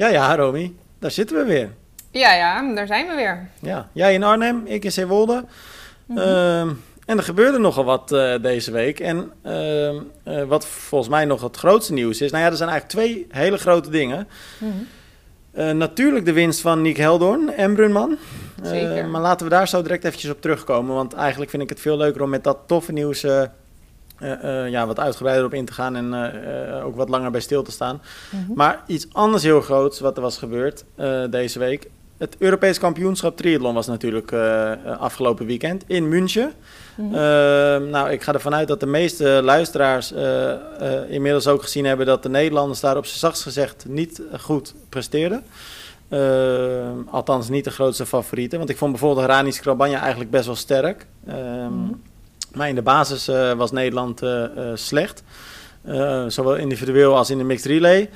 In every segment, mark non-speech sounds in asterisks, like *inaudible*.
Ja, ja, Romy, daar zitten we weer. Ja, ja, daar zijn we weer. Ja, jij in Arnhem, ik in Zeewolde. Ehm, en er gebeurde nogal wat eh, deze week. En ehm, eh, wat volgens mij nog het grootste nieuws is... Nou ja, er zijn eigenlijk twee hele grote dingen. Eh, natuurlijk de winst van Nick Heldoorn en Brunman. Zeker. maar laten we daar zo direct eventjes op terugkomen. Want eigenlijk vind ik het veel leuker om met dat toffe nieuws... eh, eh, ja, wat uitgebreider op in te gaan en eh, ook wat langer bij stil te staan. Mhm. Maar iets anders heel groots wat er was gebeurd deze week. Het Europees kampioenschap triathlon was natuurlijk afgelopen weekend in München. Mhm. Eh, nou, ik ga ervan uit dat de meeste luisteraars inmiddels ook gezien hebben dat de Nederlanders daar op z'n zachtst gezegd niet goed presteerden. Eh, althans, niet de grootste favorieten. Want ik vond bijvoorbeeld Rani Skrabanja eigenlijk best wel sterk. Ehm, Mhm. Maar in de basis eh, was Nederland eh, eh, slecht. Zowel individueel als in de mixed relay.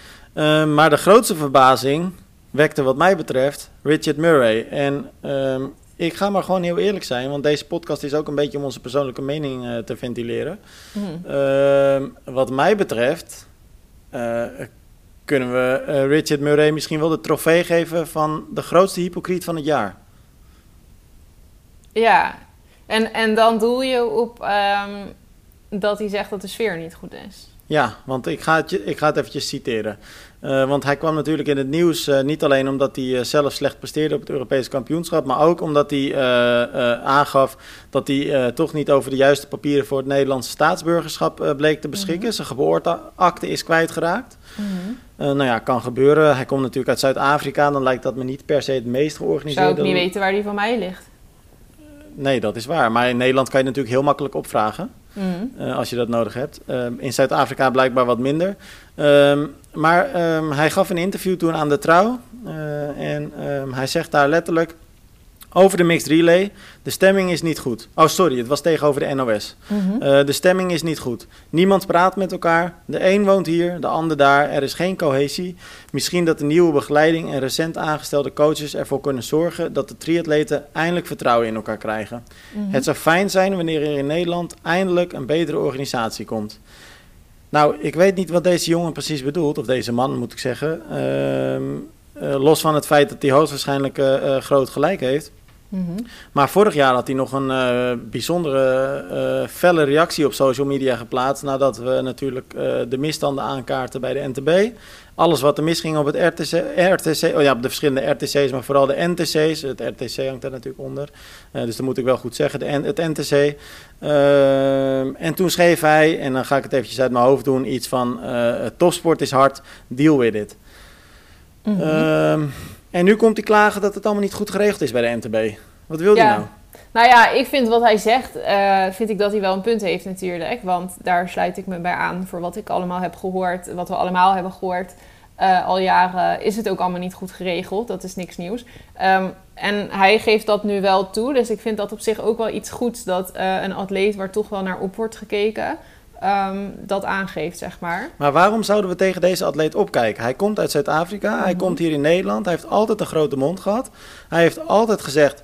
Maar de grootste verbazing wekte wat mij betreft Richard Murray. En ehm, ik ga maar gewoon heel eerlijk zijn, want deze podcast is ook een beetje om onze persoonlijke mening te ventileren. Mhm. Ehm, wat mij betreft kunnen we Richard Murray misschien wel de trofee geven van de grootste hypocriet van het jaar. Ja, en, en dan doel je op ehm, dat hij zegt dat de sfeer niet goed is. Ja, want ik ga het, ik ga het eventjes citeren. Eh, want hij kwam natuurlijk in het nieuws eh, niet alleen omdat hij eh, zelf slecht presteerde op het Europese kampioenschap, maar ook omdat hij aangaf dat hij toch niet over de juiste papieren voor het Nederlandse staatsburgerschap bleek te beschikken. Zijn geboorteakte is kwijtgeraakt. Eh nou ja, kan gebeuren. Hij komt natuurlijk uit Zuid-Afrika, dan lijkt dat me niet per se het meest georganiseerde. Zou ik niet weten waar die van mij ligt. Nee, dat is waar. Maar in Nederland kan je natuurlijk heel makkelijk opvragen. Mhm. Eh, als je dat nodig hebt. Ehm, in Zuid-Afrika blijkbaar wat minder. Ehm, maar ehm, hij gaf een interview toen aan de Trouw. eh, en hij zegt daar letterlijk over de mixed relay: de stemming is niet goed. Oh, sorry, het was tegenover de NOS. Mhm. Eh, de stemming is niet goed. Niemand praat met elkaar. De een woont hier, de ander daar. Er is geen cohesie. Misschien dat de nieuwe begeleiding en recent aangestelde coaches ervoor kunnen zorgen dat de triatleten eindelijk vertrouwen in elkaar krijgen. Mhm. Het zou fijn zijn wanneer er in Nederland eindelijk een betere organisatie komt. Nou, ik weet niet wat deze jongen precies bedoelt, of deze man moet ik zeggen. Ehm, eh, los van het feit dat hij hoogstwaarschijnlijk eh, groot gelijk heeft. Maar vorig jaar had hij nog een eh, bijzondere eh, felle reactie op social media geplaatst. Nadat we natuurlijk eh, de misstanden aankaarten bij de NTB. Alles wat er misging op het RTC, RTC, oh ja, op de verschillende RTC's, maar vooral de NTC's. Het RTC hangt daar natuurlijk onder. Dus dat moet ik wel goed zeggen, de, het NTC. En toen schreef hij, en dan ga ik het eventjes uit mijn hoofd doen, iets van topsport is hard, deal with it. Ehm, en nu komt hij klagen dat het allemaal niet goed geregeld is bij de NTB. Wat wil hij Ja. nou? Nou ja, ik vind wat hij zegt, eh, vind ik dat hij wel een punt heeft natuurlijk. Want daar sluit ik me bij aan voor wat ik allemaal heb gehoord, wat we allemaal hebben gehoord. eh, al jaren is het ook allemaal niet goed geregeld. Dat is niks nieuws. Ehm, en hij geeft dat nu wel toe. Dus ik vind dat op zich ook wel iets goeds dat eh, een atleet waar toch wel naar op wordt gekeken, ehm, dat aangeeft, zeg maar. Maar waarom zouden we tegen deze atleet opkijken? Hij komt uit Zuid-Afrika, hij Mhm. komt hier in Nederland, hij heeft altijd een grote mond gehad. Hij heeft altijd gezegd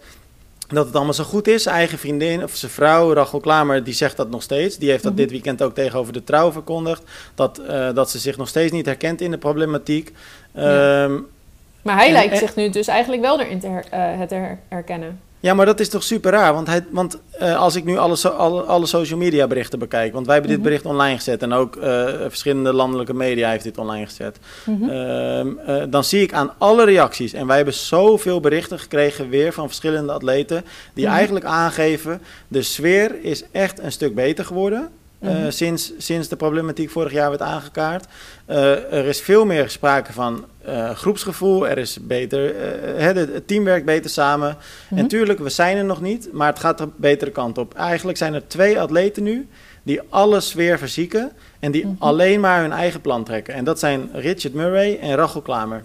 dat het allemaal zo goed is. Zijn eigen vriendin of zijn vrouw, Rachel Klamer, die zegt dat nog steeds. Die heeft dat Mhm. dit weekend ook tegenover de trouw verkondigd. Dat, eh, dat ze zich nog steeds niet herkent in de problematiek. Ja. Ehm, Maar hij En- lijkt en- zich nu dus eigenlijk wel erin te her- eh, het her- herkennen. Ja, maar dat is toch super raar? Want, hij, want eh, als ik nu alle, so- alle, alle social media berichten bekijk, want wij hebben dit Mhm. bericht online gezet en ook eh, verschillende landelijke media heeft dit online gezet, Mhm. Ehm, eh, dan zie ik aan alle reacties, en wij hebben zoveel berichten gekregen weer van verschillende atleten, die Mhm. eigenlijk aangeven, de sfeer is echt een stuk beter geworden. Eh, Mhm. sinds, sinds de problematiek vorig jaar werd aangekaart. Eh, er is veel meer sprake van eh, groepsgevoel. Er is beter, het, team werkt beter samen. Mhm. En tuurlijk, we zijn er nog niet, maar het gaat de betere kant op. Eigenlijk zijn er twee atleten nu die alles weer verzieken en die Mhm. alleen maar hun eigen plan trekken. En dat zijn Richard Murray en Rachel Klamer.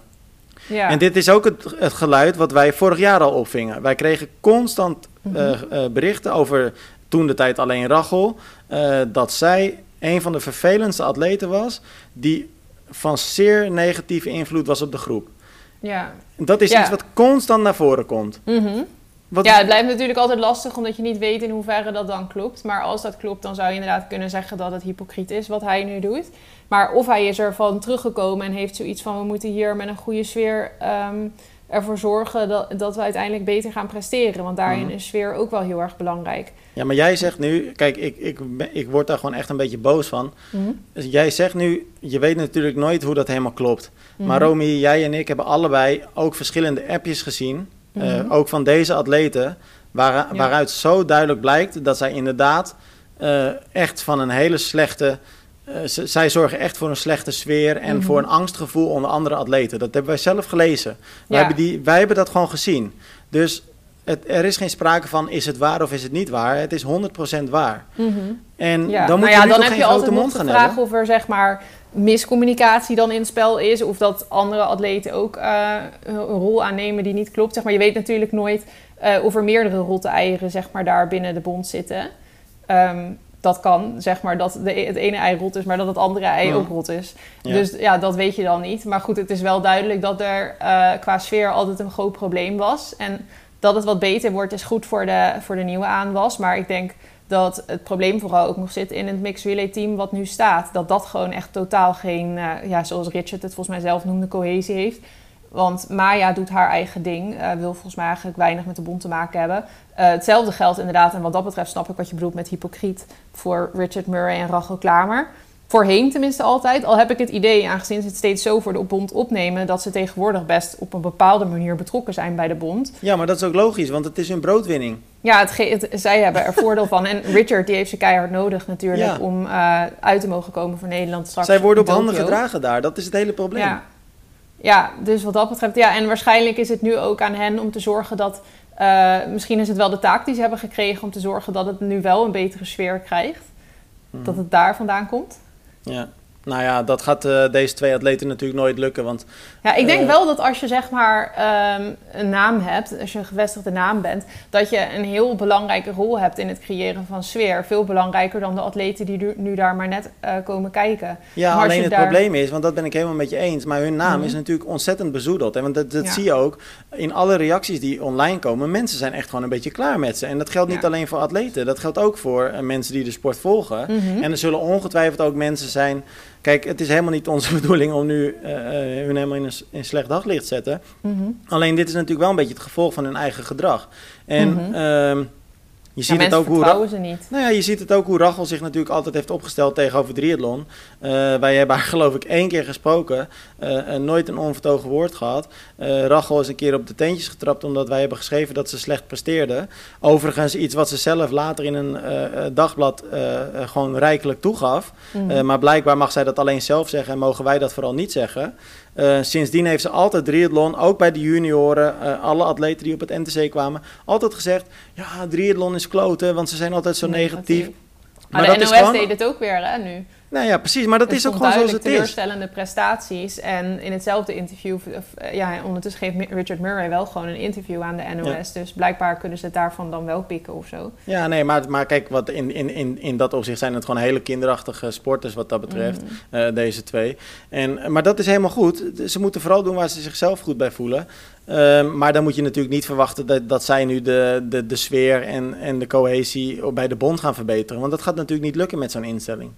Ja. En dit is ook het, het geluid wat wij vorig jaar al opvingen. Wij kregen constant berichten over toen de tijd alleen Rachel, eh, dat zij een van de vervelendste atleten was die van zeer negatieve invloed was op de groep. ja. Dat is Ja. iets wat constant naar voren komt. Mhm. Wat, Ja, het blijft natuurlijk altijd lastig omdat je niet weet in hoeverre dat dan klopt. Maar als dat klopt, dan zou je inderdaad kunnen zeggen dat het hypocriet is wat hij nu doet. Maar of hij is ervan teruggekomen en heeft zoiets van we moeten hier met een goede sfeer ehm, ervoor zorgen dat, dat we uiteindelijk beter gaan presteren. Want daarin Mhm. is sfeer ook wel heel erg belangrijk. Ja, maar jij zegt nu, kijk, ik, ik, ik word daar gewoon echt een beetje boos van. Dus jij zegt nu, je weet natuurlijk nooit hoe dat helemaal klopt. Maar Mhm. Romy, jij en ik hebben allebei ook verschillende appjes gezien. eh, Mhm. ook van deze atleten. Waar, Ja. Waaruit zo duidelijk blijkt dat zij inderdaad eh, echt van een hele slechte. z- zij zorgen echt voor een slechte sfeer en Mhm. voor een angstgevoel onder andere atleten. Dat hebben wij zelf gelezen. Wij, hebben, die, wij hebben dat gewoon gezien. Dus het, er is geen sprake van is het waar of is het niet waar. Het is 100% waar. Mhm. En Ja, dan moet nou je ja, dan heb geen je grote mond de gaan vraag hebben. of er zeg maar miscommunicatie dan in het spel is. Of dat andere atleten ook eh, een rol aannemen die niet klopt. Zeg maar, je weet natuurlijk nooit eh, of er meerdere rotte eieren zeg maar, daar binnen de bond zitten. Ehm, dat kan, zeg maar, dat de, het ene ei rot is, maar dat het andere ei ook rot is. Ja. Dus ja, dat weet je dan niet. Maar goed, het is wel duidelijk dat er eh, qua sfeer altijd een groot probleem was. En dat het wat beter wordt, is goed voor de, voor de nieuwe aanwas. Maar ik denk dat het probleem vooral ook nog zit in het mixed relay team wat nu staat. Dat dat gewoon echt totaal geen, eh, ja, zoals Richard het volgens mij zelf noemde, cohesie heeft. Want Maya doet haar eigen ding, eh, wil volgens mij eigenlijk weinig met de bond te maken hebben. Eh, hetzelfde geldt inderdaad, en wat dat betreft snap ik wat je bedoelt met hypocriet, voor Richard Murray en Rachel Klamer. Voorheen tenminste altijd, al heb ik het idee, aangezien ze het steeds zo voor de bond opnemen, dat ze tegenwoordig best op een bepaalde manier betrokken zijn bij de bond. Ja, maar dat is ook logisch, want het is hun broodwinning. Ja, het, zij hebben er voordeel van. En Richard die heeft ze keihard nodig natuurlijk Ja. om eh, uit te mogen komen voor Nederland straks. Zij worden op handen gedragen daar, dat is het hele probleem. Ja. ja, dus wat dat betreft, ja. En waarschijnlijk is het nu ook aan hen om te zorgen dat. eh, misschien is het wel de taak die ze hebben gekregen om te zorgen dat het nu wel een betere sfeer krijgt. Mhm. Dat het daar vandaan komt. Ja. Nou ja, dat gaat eh, deze twee atleten natuurlijk nooit lukken, want Ja, ik denk Eh. wel dat als je zeg maar ehm, een naam hebt, als je een gevestigde naam bent, dat je een heel belangrijke rol hebt in het creëren van sfeer. Veel belangrijker dan de atleten die nu, daar maar net eh, komen kijken. Ja, Maar alleen het daar- probleem is, want dat ben ik helemaal met je eens, maar hun naam Mhm. is natuurlijk ontzettend bezoedeld. Hè? Want dat, dat Ja. zie je ook in alle reacties die online komen. Mensen zijn echt gewoon een beetje klaar met ze. En dat geldt niet Ja. alleen voor atleten, dat geldt ook voor eh, mensen die de sport volgen. Mhm. En er zullen ongetwijfeld ook mensen zijn. Kijk, het is helemaal niet onze *laughs* bedoeling om nu eh, eh, hun helemaal in een, in slecht daglicht te zetten. Mhm. Alleen dit is natuurlijk wel een beetje het gevolg van hun eigen gedrag. En ehm, je Ja, ziet het ook hoe. Ra- ze niet. nou ja, je ziet het ook hoe Rachel zich natuurlijk altijd heeft opgesteld tegenover triathlon. Eh, wij hebben haar *laughs* geloof ik één keer gesproken, eh, nooit een onvertogen woord gehad. Eh, Rachel is een keer op de teentjes getrapt omdat wij hebben geschreven dat ze slecht presteerde. Overigens iets wat ze zelf later in een eh, dagblad gewoon rijkelijk toegaf. Mhm. Maar blijkbaar mag zij dat alleen zelf zeggen en mogen wij dat vooral niet zeggen. Sindsdien heeft ze altijd triathlon, ook bij de junioren, alle atleten die op het NTC kwamen, altijd gezegd: ja, triathlon is kloten, want ze zijn altijd zo negatief. Maar, de NOS gewoon- deed het ook weer, hè, nu. Nou ja, precies, maar dat is ook gewoon zoals het is. teleurstellende prestaties. En in hetzelfde interview... eh, ja, ondertussen geeft Richard Murray wel gewoon een interview aan de NOS. Dus blijkbaar kunnen ze het daarvan dan wel pikken of zo. Ja, nee, maar, maar kijk, wat in, in, in, in dat opzicht zijn het gewoon hele kinderachtige sporters wat dat betreft, Mhm. eh, deze twee. En, maar dat is helemaal goed. Ze moeten vooral doen waar ze zichzelf goed bij voelen. Ehm, maar dan moet je natuurlijk niet verwachten dat, dat zij nu de, de, de sfeer en, en de cohesie bij de bond gaan verbeteren. Want dat gaat natuurlijk niet lukken met zo'n instelling.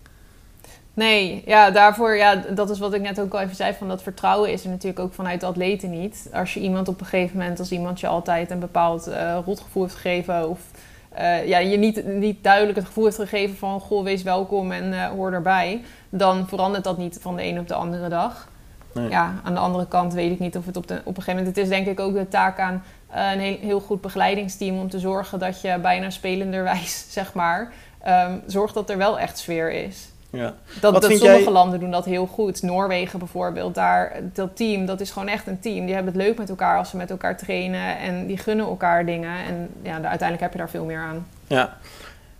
Nee, ja, daarvoor, ja, dat is wat ik net ook al even zei, van dat vertrouwen is er natuurlijk ook vanuit de atleten niet. Als je iemand op een gegeven moment, als iemand je altijd een bepaald eh, rotgevoel heeft gegeven of eh, ja, je niet, niet duidelijk het gevoel heeft gegeven van, goh, wees welkom en eh, hoor erbij, dan verandert dat niet van de een op de andere dag. Nee. Ja, aan de andere kant weet ik niet of het op, de, op een gegeven moment, het is denk ik ook de taak aan een heel, heel goed begeleidingsteam om te zorgen dat je bijna spelenderwijs, *laughs* zeg maar, ehm, zorgt dat er wel echt sfeer is. Ja. Dat, Wat dat vind sommige jij- landen doen dat heel goed. Noorwegen bijvoorbeeld, daar, dat team, dat is gewoon echt een team. Die hebben het leuk met elkaar als ze met elkaar trainen en die gunnen elkaar dingen. En ja, uiteindelijk heb je daar veel meer aan. Ja.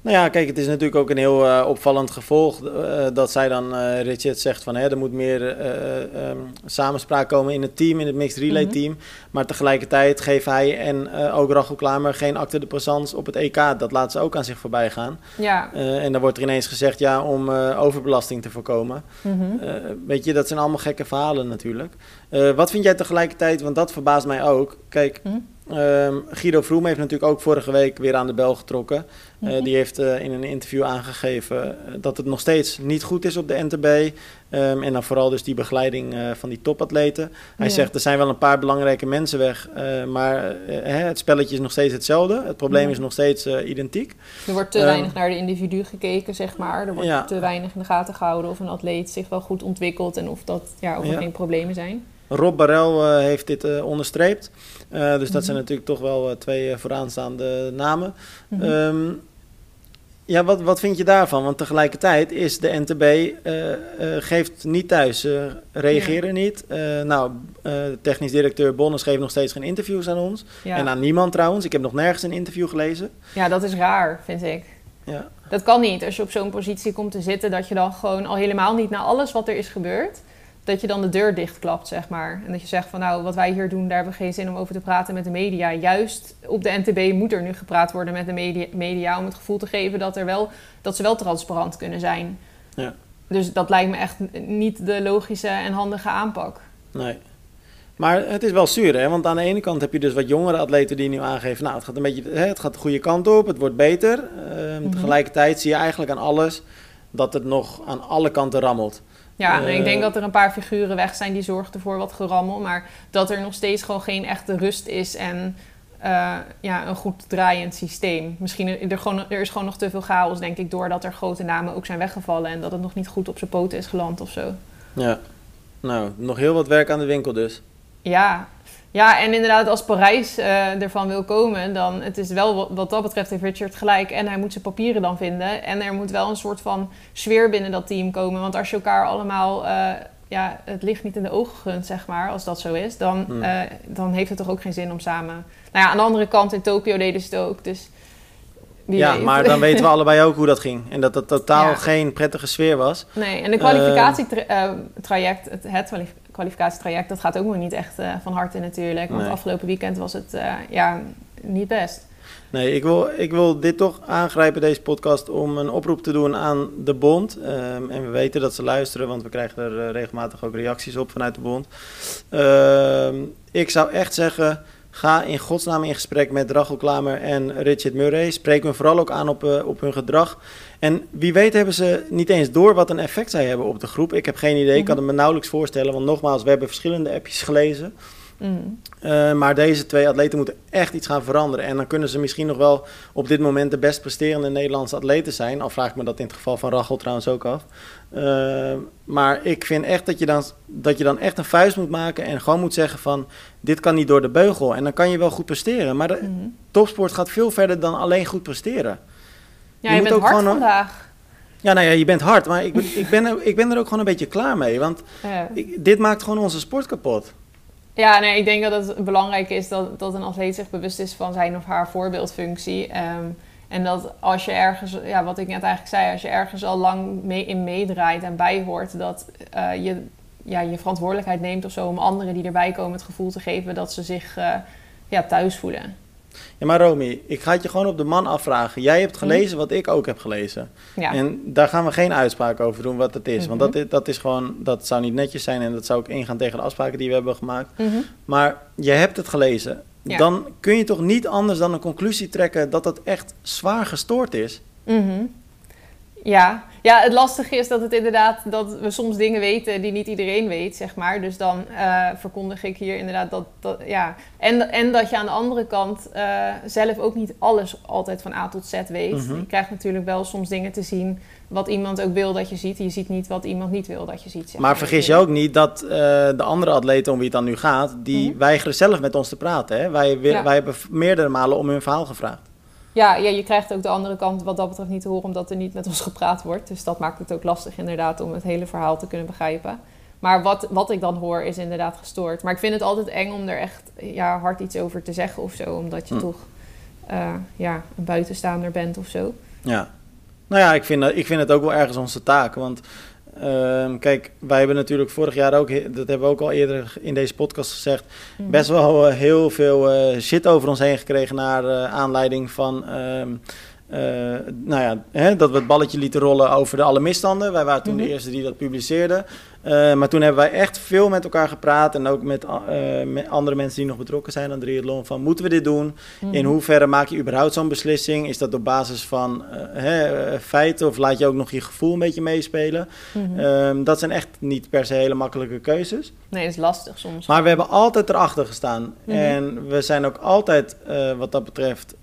Nou ja, kijk, het is natuurlijk ook een heel eh, opvallend gevolg eh, dat zij dan, eh, Richard zegt van hè, er moet meer eh, eh, ehm, samenspraak komen in het team, in het mixed relay Mhm. team. Maar tegelijkertijd geeft hij en ook Rachel Klamer geen acte de présence op het EK. Dat laat ze ook aan zich voorbij gaan. Ja. En dan wordt er ineens gezegd ja, om overbelasting te voorkomen. Mhm. Weet je, dat zijn allemaal gekke verhalen natuurlijk. Eh, wat vind jij tegelijkertijd, want dat verbaast mij ook. Kijk, Mhm. ehm, Guido Vroem heeft natuurlijk ook vorige week weer aan de bel getrokken. Eh, Mhm. die heeft eh, in een interview aangegeven dat het nog steeds niet goed is op de NTB. Ehm, en dan vooral dus die begeleiding eh, van die topatleten. Hij Ja. zegt er zijn wel een paar belangrijke mensen weg, eh, maar eh, hè, het spelletje is nog steeds hetzelfde. Het probleem Ja. is nog steeds identiek. Er wordt te Ehm, weinig naar de individu gekeken, zeg maar. Er wordt Ja. te weinig in de gaten gehouden of een atleet zich wel goed ontwikkelt en of, dat, ja, of er geen problemen zijn. Rob Barel heeft dit onderstreept. Dus dat Mhm. zijn natuurlijk toch wel twee vooraanstaande namen. Mhm. Ehm, ja, wat, wat vind je daarvan? Want tegelijkertijd is de NTB eh, eh, geeft niet thuis, ze reageren niet. Eh, nou, eh, technisch directeur Bonnes geeft nog steeds geen interviews aan ons. ja. En aan niemand trouwens. Ik heb nog nergens een interview gelezen. ja, dat is raar, vind ik. Ja, Dat kan niet als je op zo'n positie komt te zitten, dat je dan gewoon al helemaal niet naar alles wat er is gebeurd, dat je dan de deur dichtklapt, zeg maar. En dat je zegt van nou, wat wij hier doen, daar hebben we geen zin om over te praten met de media. Juist op de NTB moet er nu gepraat worden met de media, media om het gevoel te geven dat, er wel, dat ze wel transparant kunnen zijn. Ja. Dus dat lijkt me echt niet de logische en handige aanpak. nee. Maar het is wel zuur, hè? Want aan de ene kant heb je dus wat jongere atleten die nu aangeven... nou, het gaat een beetje hè, het gaat de goede kant op, het wordt beter. Ehm, Mhm. Tegelijkertijd zie je eigenlijk aan alles dat het nog aan alle kanten rammelt. Ja, en Eh, ik denk dat er een paar figuren weg zijn die zorgden voor wat gerammel. Maar dat er nog steeds gewoon geen echte rust is en eh, ja, een goed draaiend systeem. Misschien er, gewoon, er is gewoon nog te veel chaos, denk ik, doordat er grote namen ook zijn weggevallen. En dat het nog niet goed op zijn poten is geland of zo. Ja. Nou, nog heel wat werk aan de winkel dus. Ja, ja en inderdaad, als Parijs eh, ervan wil komen, dan het is wel wat, wat dat betreft heeft Richard gelijk. En hij moet zijn papieren dan vinden. En er moet wel een soort van sfeer binnen dat team komen. Want als je elkaar allemaal, eh, ja, het licht niet in de ogen gunt, zeg maar, als dat zo is, dan, Hmm. eh, dan heeft het toch ook geen zin om samen. Nou ja, aan de andere kant in Tokio deden ze het ook. Dus wie ja, weet. maar dan weten we allebei ook hoe dat ging. En dat het totaal Ja. geen prettige sfeer was. Nee, en de kwalificatietraject, het, het kwalif- kwalificatietraject, dat gaat ook nog niet echt eh, van harte natuurlijk. Want Nee. afgelopen weekend was het eh, ja, niet best. Nee, ik wil, ik wil dit toch aangrijpen, deze podcast, om een oproep te doen aan de bond. Ehm, en we weten dat ze luisteren, want we krijgen er eh, regelmatig ook reacties op vanuit de bond. Ehm, ik zou echt zeggen, ga in godsnaam in gesprek met Rachel Klamer en Richard Murray. Spreek hun vooral ook aan op, eh, op hun gedrag. En wie weet hebben ze niet eens door wat een effect zij hebben op de groep. Ik heb geen idee, ik kan het me nauwelijks voorstellen. Want nogmaals, we hebben verschillende appjes gelezen. Mm. Uh, maar deze twee atleten moeten echt iets gaan veranderen. En dan kunnen ze misschien nog wel op dit moment de best presterende Nederlandse atleten zijn. Al vraag ik me dat in het geval van Rachel trouwens ook af. Uh, maar ik vind echt dat je, dan, dat je dan echt een vuist moet maken en gewoon moet zeggen van... dit kan niet door de beugel. En dan kan je wel goed presteren. Maar de Mm. topsport gaat veel verder dan alleen goed presteren. Ja, Je je, bent ook hard gewoon- vandaag. Ja, nou ja, je bent hard. Maar ik, ben- ik, ben, er, ik ben er ook gewoon een beetje klaar mee. Want Ja. ik, dit maakt gewoon onze sport kapot. Ja, nee, ik denk dat het belangrijk is dat, dat een atleet zich bewust is van zijn of haar voorbeeldfunctie. Ehm, en dat als je ergens, ja, wat ik net eigenlijk zei, als je ergens al lang mee in meedraait en bijhoort, dat eh, je ja, je verantwoordelijkheid neemt of zo om anderen die erbij komen het gevoel te geven dat ze zich eh, ja, thuis voelen. Ja, maar Romy, ik ga het je gewoon op de man afvragen. Jij hebt gelezen wat ik ook heb gelezen. Ja, En daar gaan we geen uitspraak over doen wat het is. Want Mhm. dat, is, dat is gewoon, dat zou niet netjes zijn en dat zou ook ingaan tegen de afspraken die we hebben gemaakt. Mhm. Maar je hebt het gelezen. Ja. Dan kun je toch niet anders dan een conclusie trekken dat het echt zwaar gestoord is. Mhm. Ja. ja, het lastige is dat het inderdaad dat we soms dingen weten die niet iedereen weet, zeg maar. Dus dan eh, verkondig ik hier inderdaad dat, dat ja. En, en dat je aan de andere kant eh, zelf ook niet alles altijd van A tot Z weet. Mhm. Je krijgt natuurlijk wel soms dingen te zien wat iemand ook wil dat je ziet. Je ziet niet wat iemand niet wil dat je ziet. zeg Maar vergis je ook niet dat eh, de andere atleten om wie het dan nu gaat, die Mhm. weigeren zelf met ons te praten. Hè? Wij, Ja. wij hebben meerdere malen om hun verhaal gevraagd. Ja, ja, je krijgt ook de andere kant wat dat betreft niet te horen, omdat er niet met ons gepraat wordt. Dus dat maakt het ook lastig inderdaad om het hele verhaal te kunnen begrijpen. Maar wat, wat ik dan hoor is inderdaad gestoord. Maar ik vind het altijd eng om er echt ja, hard iets over te zeggen of zo. Omdat je Hm. toch eh, ja, een buitenstaander bent of zo. Ja. Nou ja, ik vind, ik vind het ook wel ergens onze taak. Want ehm, kijk, wij hebben natuurlijk vorig jaar ook, dat hebben we ook al eerder in deze podcast gezegd, Mhm. best wel eh, heel veel eh, shit over ons heen gekregen naar eh, aanleiding van. ehm, eh, nou ja, hè, dat we het balletje lieten rollen over de alle misstanden. Wij waren toen Mhm. de eerste die dat publiceerden. Eh, maar toen hebben wij echt veel met elkaar gepraat en ook met, eh, met andere mensen die nog betrokken zijn aan triathlon. Van moeten we dit doen? Mhm. In hoeverre maak je überhaupt zo'n beslissing? Is dat op basis van eh, hè, feiten of laat je ook nog je gevoel een beetje meespelen? Mhm. Ehm, dat zijn echt niet per se hele makkelijke keuzes. Nee, dat is lastig soms. Maar we hebben altijd erachter gestaan. Mhm. En we zijn ook altijd, wat dat betreft,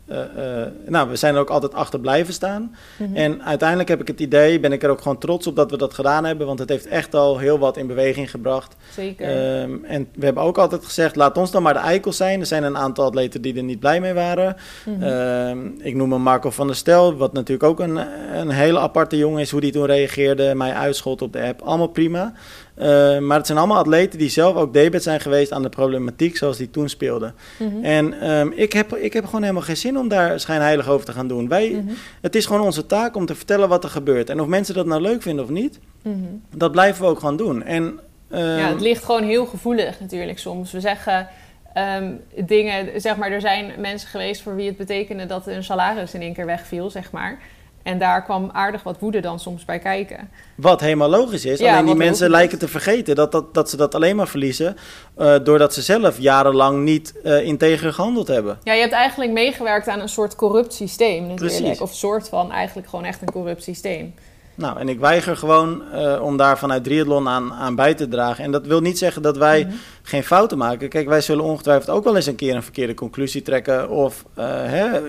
nou, we zijn er ook altijd achter blijven staan. En uiteindelijk heb ik het idee, ben ik er ook gewoon trots op dat we dat gedaan hebben. Want het heeft echt al heel wat in beweging gebracht. Zeker. Ehm, en we hebben ook altijd gezegd, laat ons dan maar de eikels zijn. Er zijn een aantal atleten die er niet blij mee waren. Mhm. Ehm, ik noem hem Marco van der Stel, wat natuurlijk ook een, een hele aparte jongen is. Hoe die toen reageerde, mij uitschot op de app. Allemaal prima. Eh, maar het zijn allemaal atleten die zelf ook debet zijn geweest aan de problematiek zoals die toen speelde. Mhm. En ehm, ik, heb, ik heb gewoon helemaal geen zin om daar schijnheilig over te gaan doen. Wij, Mhm. Het is gewoon onze taak om te vertellen wat er gebeurt. En of mensen dat nou leuk vinden of niet, Mhm. dat blijven we ook gewoon doen. En, ehm, Ja, het ligt gewoon heel gevoelig natuurlijk soms. We zeggen ehm, dingen, zeg maar, er zijn mensen geweest voor wie het betekende dat hun salaris in één keer wegviel, zeg maar. En daar kwam aardig wat woede dan soms bij kijken. Wat helemaal logisch is. Ja, alleen die mensen lijken te vergeten dat, dat, dat ze dat alleen maar verliezen. eh, doordat ze zelf jarenlang niet eh integer gehandeld hebben. Ja, je hebt eigenlijk meegewerkt aan een soort corrupt systeem natuurlijk. Precies. Of soort van eigenlijk gewoon echt een corrupt systeem. Nou, en ik weiger gewoon eh, om daar vanuit triathlon aan, aan bij te dragen. En dat wil niet zeggen dat wij Mhm. geen fouten maken. Kijk, wij zullen ongetwijfeld ook wel eens een keer een verkeerde conclusie trekken. Of eh, hè,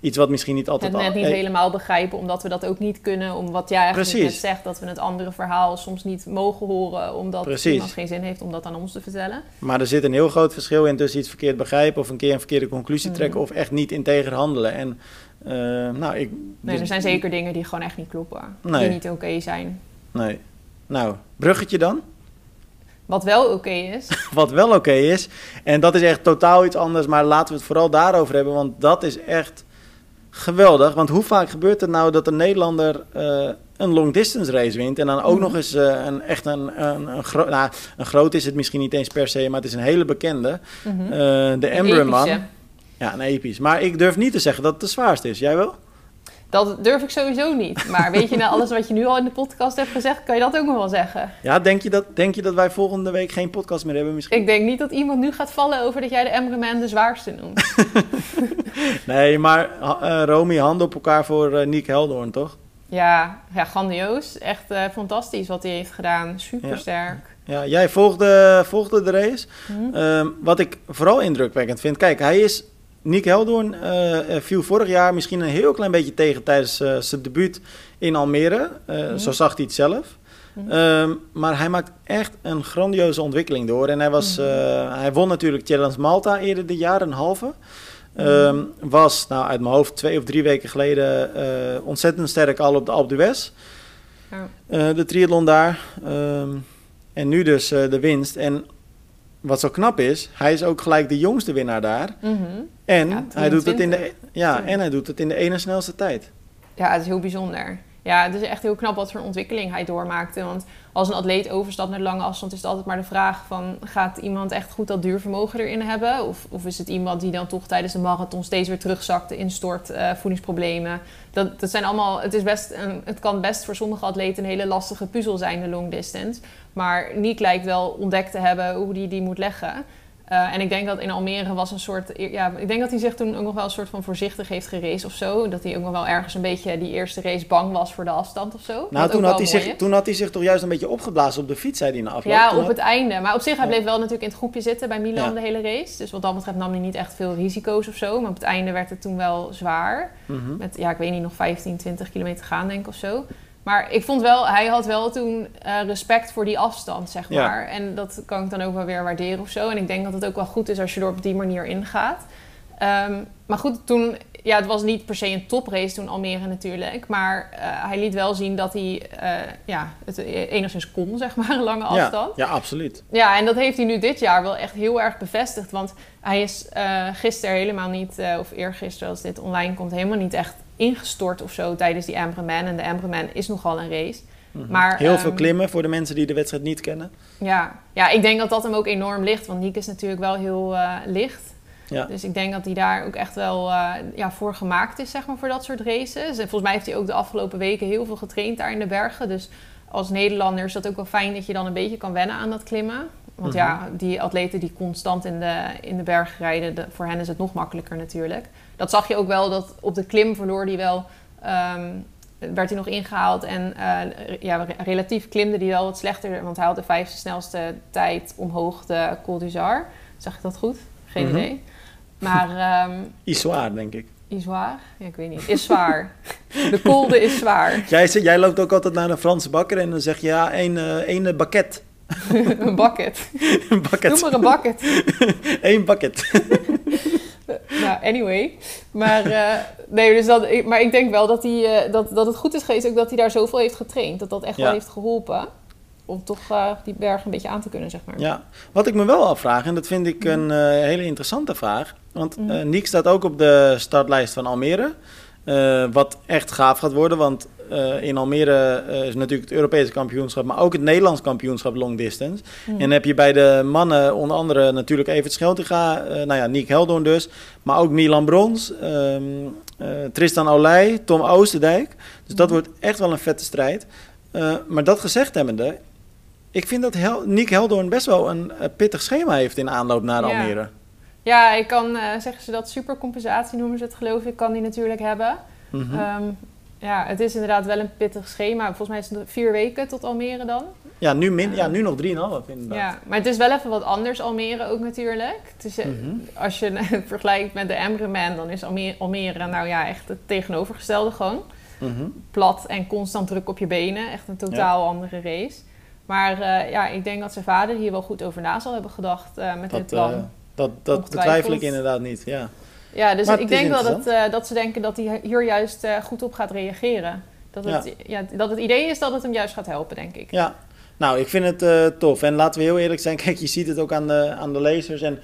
iets wat misschien niet altijd... Het net niet al- helemaal begrijpen, omdat we dat ook niet kunnen. Om wat jij eigenlijk Precies. net zegt, dat we het andere verhaal soms niet mogen horen. Omdat Precies. iemand geen zin heeft om dat aan ons te vertellen. Maar er zit een heel groot verschil in tussen iets verkeerd begrijpen... of een keer een verkeerde conclusie Mhm. trekken... of echt niet integer handelen. En eh, nou, ik... Nee, dus- er zijn zeker dingen die gewoon echt niet kloppen. Nee. Die niet oké zijn. Nee. Nou, bruggetje dan. Wat wel oké is. *laughs* Wat wel oké is. En dat is echt totaal iets anders. Maar laten we het vooral daarover hebben. Want dat is echt geweldig. Want hoe vaak gebeurt het nou dat een Nederlander eh, een long distance race wint. En dan ook Mhm. nog eens eh, een, echt een, een, een, gro nou, een groot is het misschien niet eens per se. Maar het is een hele bekende. Eh, de epische. Ja, een episch. Maar ik durf niet te zeggen dat het de zwaarste is. Jij wel? Dat durf ik sowieso niet. Maar weet je, na *laughs* alles wat je nu al in de podcast hebt gezegd, kan je dat ook nog wel zeggen. Ja, denk je dat, denk je dat wij volgende week geen podcast meer hebben misschien? Ik denk niet dat iemand nu gaat vallen over dat jij de Emmerman de zwaarste noemt. *laughs* Nee, maar eh Romy, handen op elkaar voor eh Nick Heldoorn, toch? Ja, ja grandioos. Echt eh, fantastisch wat hij heeft gedaan. Supersterk. Ja, jij volgde, volgde de race. Mhm. Ehm, wat ik vooral indrukwekkend vind, kijk, hij is. Nick Heldoorn eh, eh, viel vorig jaar misschien een heel klein beetje tegen tijdens eh, zijn debuut in Almere. Mhm. Zo zag hij het zelf. Mhm. Ehm, maar hij maakt echt een grandioze ontwikkeling door. En hij, was, Mhm. hij won natuurlijk Challenge Malta eerder dit jaar, een halve. Ehm, was nou, uit mijn hoofd twee of drie weken geleden ontzettend sterk al op de Alpe d'Huez. Ja. De triathlon daar. Ehm, en nu dus de winst. En wat zo knap is, hij is ook gelijk de jongste winnaar daar. Mhm. En, Ja, hij, doet het in de, 22. ja, en hij doet het in de ene snelste tijd. Ja, het is heel bijzonder. Ja, het is echt heel knap wat voor ontwikkeling hij doormaakte. Want als een atleet overstapt naar lange afstand, is het altijd maar de vraag van... gaat iemand echt goed dat duurvermogen erin hebben? Of, of is het iemand die dan toch tijdens de marathon steeds weer terugzakt, instort, eh, voedingsproblemen? Dat, dat zijn allemaal... Het, is best een, het kan best voor sommige atleten een hele lastige puzzel zijn, de long distance. Maar Niek lijkt wel ontdekt te hebben hoe die die moet leggen. Uh, en ik denk dat in Almere was een soort... Ja, ik denk dat hij zich toen ook nog wel een soort van voorzichtig heeft geraced of zo. Dat hij ook nog wel ergens een beetje die eerste race bang was voor de afstand of zo. Nou, toen had, hij zich, toen had hij zich toch juist een beetje opgeblazen op de fiets, zei hij na afloop. Ja, toen op had... het einde. Maar op zich, hij bleef wel natuurlijk in het groepje zitten bij Milan Ja. de hele race. Dus wat dat betreft nam hij niet echt veel risico's of zo. Maar op het einde werd het toen wel zwaar. Mhm. Met, ja, ik weet niet, nog 15, 20 kilometer gaan denk ik of zo. Maar ik vond wel, hij had wel toen uh, respect voor die afstand, zeg Ja. maar. En dat kan ik dan ook wel weer waarderen of zo. En ik denk dat het ook wel goed is als je er op die manier ingaat. Um, maar goed, toen, ja, het was niet per se een toprace toen Almere natuurlijk. Maar uh, hij liet wel zien dat hij uh, ja, het enigszins kon, zeg maar, een lange afstand. Ja, ja, absoluut. Ja, en dat heeft hij nu dit jaar wel echt heel erg bevestigd. Want hij is gisteren helemaal niet, of eergisteren als dit online komt, helemaal niet echt ingestort of zo tijdens die Amberman. En de Amberman is nogal een race. Mhm. Maar, Heel veel um, klimmen voor de mensen die de wedstrijd niet kennen. Ja. ja, ik denk dat dat hem ook enorm ligt. Want Niek is natuurlijk wel heel uh, licht. Ja. Dus ik denk dat hij daar ook echt wel uh, ja, voor gemaakt is, zeg maar, voor dat soort races. En volgens mij heeft hij ook de afgelopen weken heel veel getraind daar in de bergen. Dus als Nederlander is dat ook wel fijn dat je dan een beetje kan wennen aan dat klimmen. Want ja, Mhm. die atleten die constant in de, in de berg rijden, de- voor hen is het nog makkelijker natuurlijk. Dat zag je ook wel, dat op de klim verloor hij wel, ehm, werd hij nog ingehaald. En eh, ja, re- relatief klimde hij wel wat slechter, want hij had de vijfde snelste tijd omhoog de Col du Zar. Zag ik dat goed? Geen Mhm. idee. Maar ehm *laughs* Is zwaar, denk ik. is zwaar? Ja, ik weet niet. Is zwaar. De kolde is zwaar. *laughs* Jij, jij loopt ook altijd naar een Franse bakker en dan zeg je ja, één, eh één bakket. *laughs* een bucket. een bakket. Doe maar een bucket. Eén bakket. *laughs* nou, anyway. Maar, eh, nee, dus dat, ik- maar ik denk wel dat, hij, eh, dat, dat het goed is geweest ook dat hij daar zoveel heeft getraind. Dat dat echt Ja. wel heeft geholpen. Om toch eh, die berg een beetje aan te kunnen, zeg maar. Ja, wat ik me wel afvraag, en dat vind ik een eh, hele interessante vraag. Want Mhm. eh Niek staat ook op de startlijst van Almere. Eh, wat echt gaaf gaat worden, want eh, in Almere eh, is natuurlijk het Europese kampioenschap, maar ook het Nederlands kampioenschap long distance. Mhm. En dan heb je bij de mannen onder andere natuurlijk Evert Scheltinga, nou ja, Niek Heldoorn dus, maar ook Milan Brons, ehm, eh, Tristan Olij, Tom Oosterdijk. Dus dat Mhm. wordt echt wel een vette strijd. Maar dat gezegd hebbende, ik vind dat Hel Niek Heldoorn best wel een pittig schema heeft in aanloop naar Ja. Almere. Ja, ik kan, eh, zeggen ze dat, supercompensatie noemen ze het geloof ik, kan die natuurlijk hebben. Mhm. Ehm, ja, het is inderdaad wel een pittig schema. Volgens mij is het vier weken tot Almere dan. ja, nu min, ja, nu nog 3,5 inderdaad. Ja, maar het is wel even wat anders, Almere ook natuurlijk. Eh, Mhm. Als je het *laughs* vergelijkt met de Emmerman, dan is Almere, Almere nou ja, echt het tegenovergestelde gewoon. Mhm. Plat en constant druk op je benen. Echt een totaal andere race. Maar eh, ja, ik denk dat zijn vader hier wel goed over na zal hebben gedacht met dit plan. Dat, dat betwijfel ik inderdaad niet, ja. ja, dus maar ik denk wel dat, eh, dat ze denken dat hij hier juist eh, goed op gaat reageren. Dat het, ja. dat het idee is dat het hem juist gaat helpen, denk ik. Ja, nou, ik vind het eh, tof. En laten we heel eerlijk zijn, *laughs* kijk, je ziet het ook aan de, aan de lezers en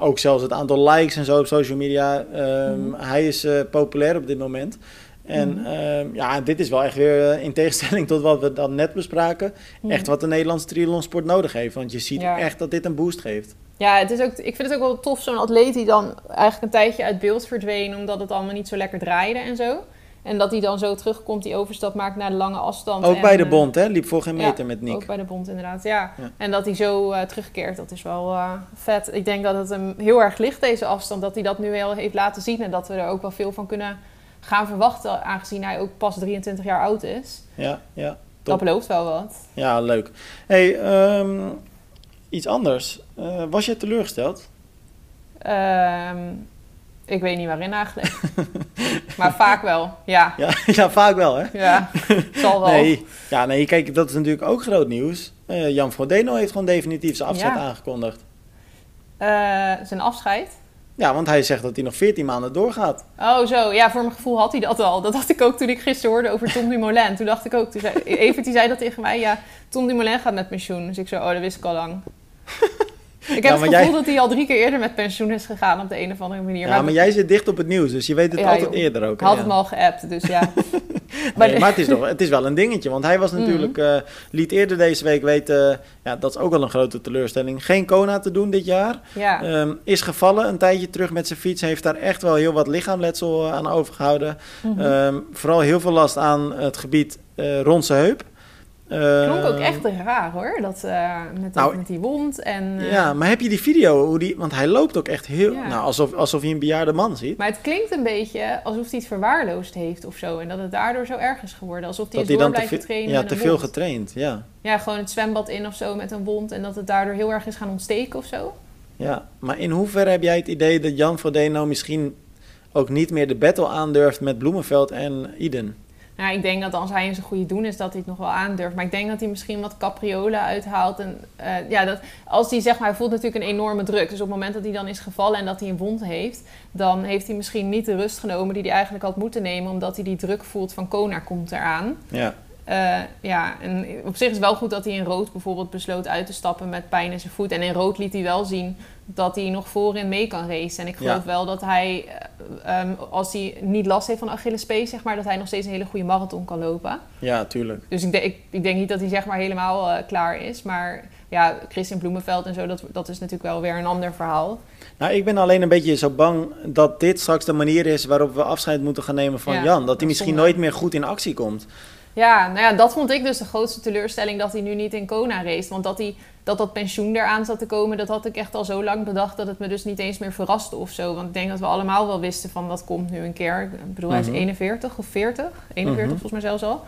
ook zelfs het aantal likes en zo op social media. Ehm, Mhm. Hij is populair op dit moment. En Mhm. ehm, ja, dit is wel echt weer in tegenstelling tot wat we dan net bespraken, Mhm. echt wat de Nederlandse triathlonsport nodig heeft. Want je ziet Ja. echt dat dit een boost geeft. Ja, het is ook, ik vind het ook wel tof, zo'n atleet die dan eigenlijk een tijdje uit beeld verdween omdat het allemaal niet zo lekker draaide en zo. En dat hij dan zo terugkomt, die overstap maakt naar de lange afstand. Ook en, bij de eh, bond, hè? Liep voor geen ja, meter met Nick. Ook bij de bond, inderdaad, ja. Ja. En dat hij zo eh, terugkeert, dat is wel eh, vet. Ik denk dat het hem heel erg ligt, deze afstand, dat hij dat nu wel heeft laten zien. En dat we er ook wel veel van kunnen gaan verwachten, aangezien hij ook pas 23 jaar oud is. Ja, ja. Dat Top. belooft wel wat. Ja, leuk. hey, ehm, iets anders. Eh, was je teleurgesteld? Ehm, ik weet niet waarin eigenlijk. *laughs* maar vaak wel, ja. Ja, *laughs* ja vaak wel, hè? Ja, *laughs* zal wel. Nee, ja, nee, kijk, dat is natuurlijk ook groot nieuws. Eh, Jan Frodeno heeft gewoon definitief zijn afzet Ja. aangekondigd. Eh, zijn afscheid. Ja, want hij zegt dat hij nog 14 maanden doorgaat. Oh, zo. Ja, voor mijn gevoel had hij dat al. Dat had ik ook toen ik gisteren hoorde over Tom Dumoulin. Toen dacht ik ook, toen zei, Evert die zei dat tegen mij. Ja, Tom Dumoulin gaat met pensioen. Dus ik zo, oh, dat wist ik al lang. *laughs* Ik heb Ja, het gevoel jij- dat hij al drie keer eerder met pensioen is gegaan op de een of andere manier. Ja, maar jij zit dicht op het nieuws, dus je weet het Ja, altijd joh. eerder ook. Hè, had ja. hem al geappt, dus ja. *laughs* Nee, maar het is, toch, het is wel een dingetje, want hij was Mhm. natuurlijk, eh, liet eerder deze week weten, ja, dat is ook wel een grote teleurstelling, geen Kona te doen dit jaar. ja. Ehm, is gevallen een tijdje terug met zijn fiets, heeft daar echt wel heel wat lichaamletsel eh, aan overgehouden. Mhm. Ehm, vooral heel veel last aan het gebied eh rond zijn heup. Klonk ook echt raar hoor, dat, eh, met, Nou, met die wond. En, eh, Ja, maar heb je die video? Hoe die, want hij loopt ook echt heel... Ja. Nou, alsof, alsof hij een bejaarde man ziet. Maar het klinkt een beetje alsof hij het verwaarloosd heeft of zo. En dat het daardoor zo erg is geworden. Alsof hij dat is hij door dan te, blijft veel- trainen ja, te veel wond. getraind. Ja. Ja, gewoon het zwembad in of zo met een wond. En dat het daardoor heel erg is gaan ontsteken of zo. ja. Maar in hoeverre heb jij het idee dat Jan Frodeno misschien ook niet meer de battle aandurft met Bloemenveld en Iden? Nou, ik denk dat als hij in zijn goede doen is, dat hij het nog wel aandurft. Maar ik denk dat hij misschien wat capriolen uithaalt. En eh, ja, dat, als hij zeg maar, hij voelt natuurlijk een enorme druk. Dus op het moment dat hij dan is gevallen en dat hij een wond heeft, dan heeft hij misschien niet de rust genomen die hij eigenlijk had moeten nemen, omdat hij die druk voelt van Kona komt eraan. Ja. Eh, ja, en op zich is het wel goed dat hij in rood bijvoorbeeld besloot uit te stappen met pijn in zijn voet. En in rood liet hij wel zien dat hij nog voorin mee kan racen. En ik geloof Ja. wel dat hij, eh, ehm, als hij niet last heeft van Achillespees, zeg maar, dat hij nog steeds een hele goede marathon kan lopen. ja, tuurlijk. Dus ik, denk- ik, ik denk niet dat hij zeg maar helemaal eh, klaar is. Maar ja, Christian Bloemenveld en zo, dat, dat is natuurlijk wel weer een ander verhaal. Nou, ik ben alleen een beetje zo bang dat dit straks de manier is waarop we afscheid moeten gaan nemen van Ja, Jan. Dat hij is misschien zonde. nooit meer goed in actie komt. Ja, nou ja, dat vond ik dus de grootste teleurstelling dat hij nu niet in Kona race. Want dat, hij, dat dat pensioen eraan zat te komen, dat had ik echt al zo lang bedacht dat het me dus niet eens meer verraste of zo. Want ik denk dat we allemaal wel wisten van dat komt nu een keer. Ik bedoel, hij is Mhm. 41 of 40, 41 Mhm. volgens mij zelfs al.